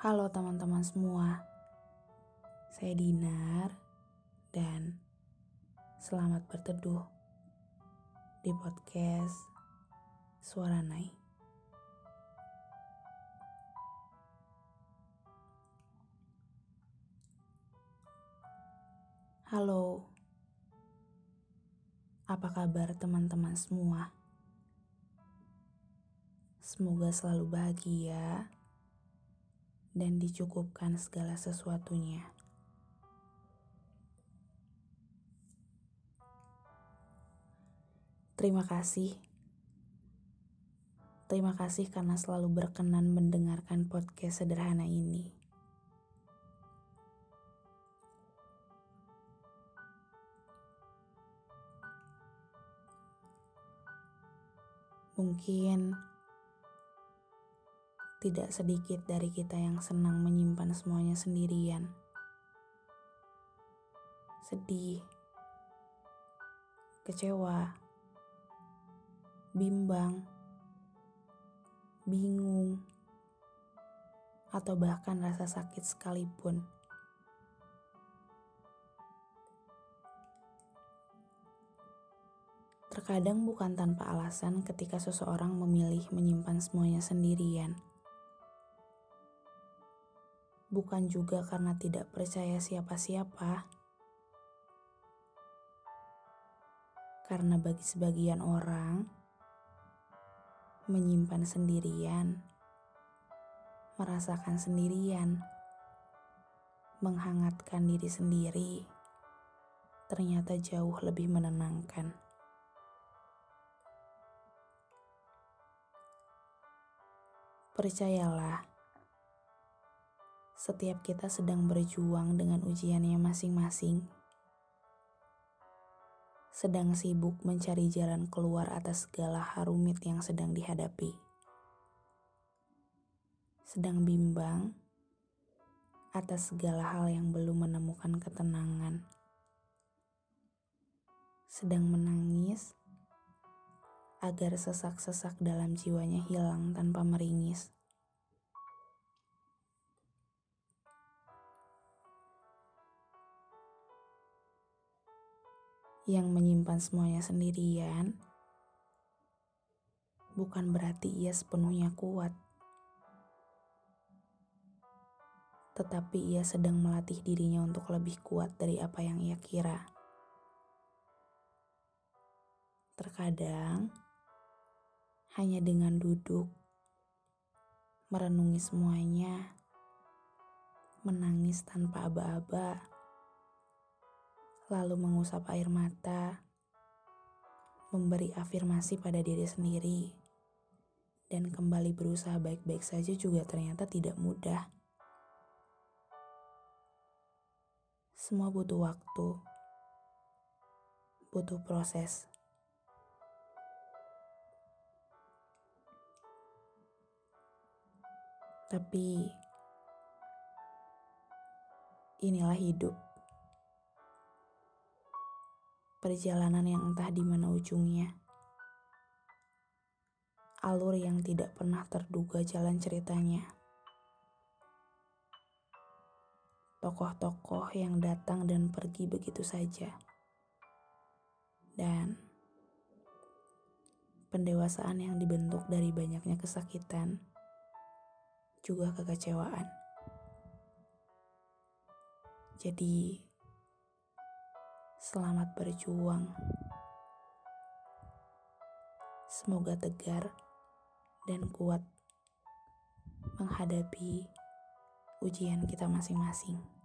Halo teman-teman semua, saya Dinar dan selamat berteduh di podcast Suara Nai. Halo, apa kabar teman-teman semua? Semoga selalu bahagia dan dicukupkan segala sesuatunya. Terima kasih. Terima kasih karena selalu berkenan mendengarkan podcast sederhana ini. Mungkin tidak sedikit dari kita yang senang menyimpan semuanya sendirian. Sedih, kecewa, bimbang, bingung, atau bahkan rasa sakit sekalipun. Terkadang bukan tanpa alasan ketika seseorang memilih menyimpan semuanya sendirian bukan juga karena tidak percaya siapa-siapa. Karena bagi sebagian orang, menyimpan sendirian, merasakan sendirian, menghangatkan diri sendiri, ternyata jauh lebih menenangkan. Percayalah, setiap kita sedang berjuang dengan ujiannya masing-masing, sedang sibuk mencari jalan keluar atas segala harumit yang sedang dihadapi, sedang bimbang atas segala hal yang belum menemukan ketenangan, sedang menangis agar sesak-sesak dalam jiwanya hilang tanpa meringis. Yang menyimpan semuanya sendirian, bukan berarti ia sepenuhnya kuat, tetapi ia sedang melatih dirinya untuk lebih kuat dari apa yang ia kira. Terkadang, hanya dengan duduk, merenungi semuanya, menangis tanpa aba-aba lalu mengusap air mata, memberi afirmasi pada diri sendiri, dan kembali berusaha baik-baik saja juga ternyata tidak mudah. Semua butuh waktu, butuh proses. Tapi inilah hidup perjalanan yang entah di mana ujungnya. Alur yang tidak pernah terduga jalan ceritanya. Tokoh-tokoh yang datang dan pergi begitu saja. Dan pendewasaan yang dibentuk dari banyaknya kesakitan, juga kekecewaan. Jadi, Selamat berjuang. Semoga tegar dan kuat menghadapi ujian kita masing-masing.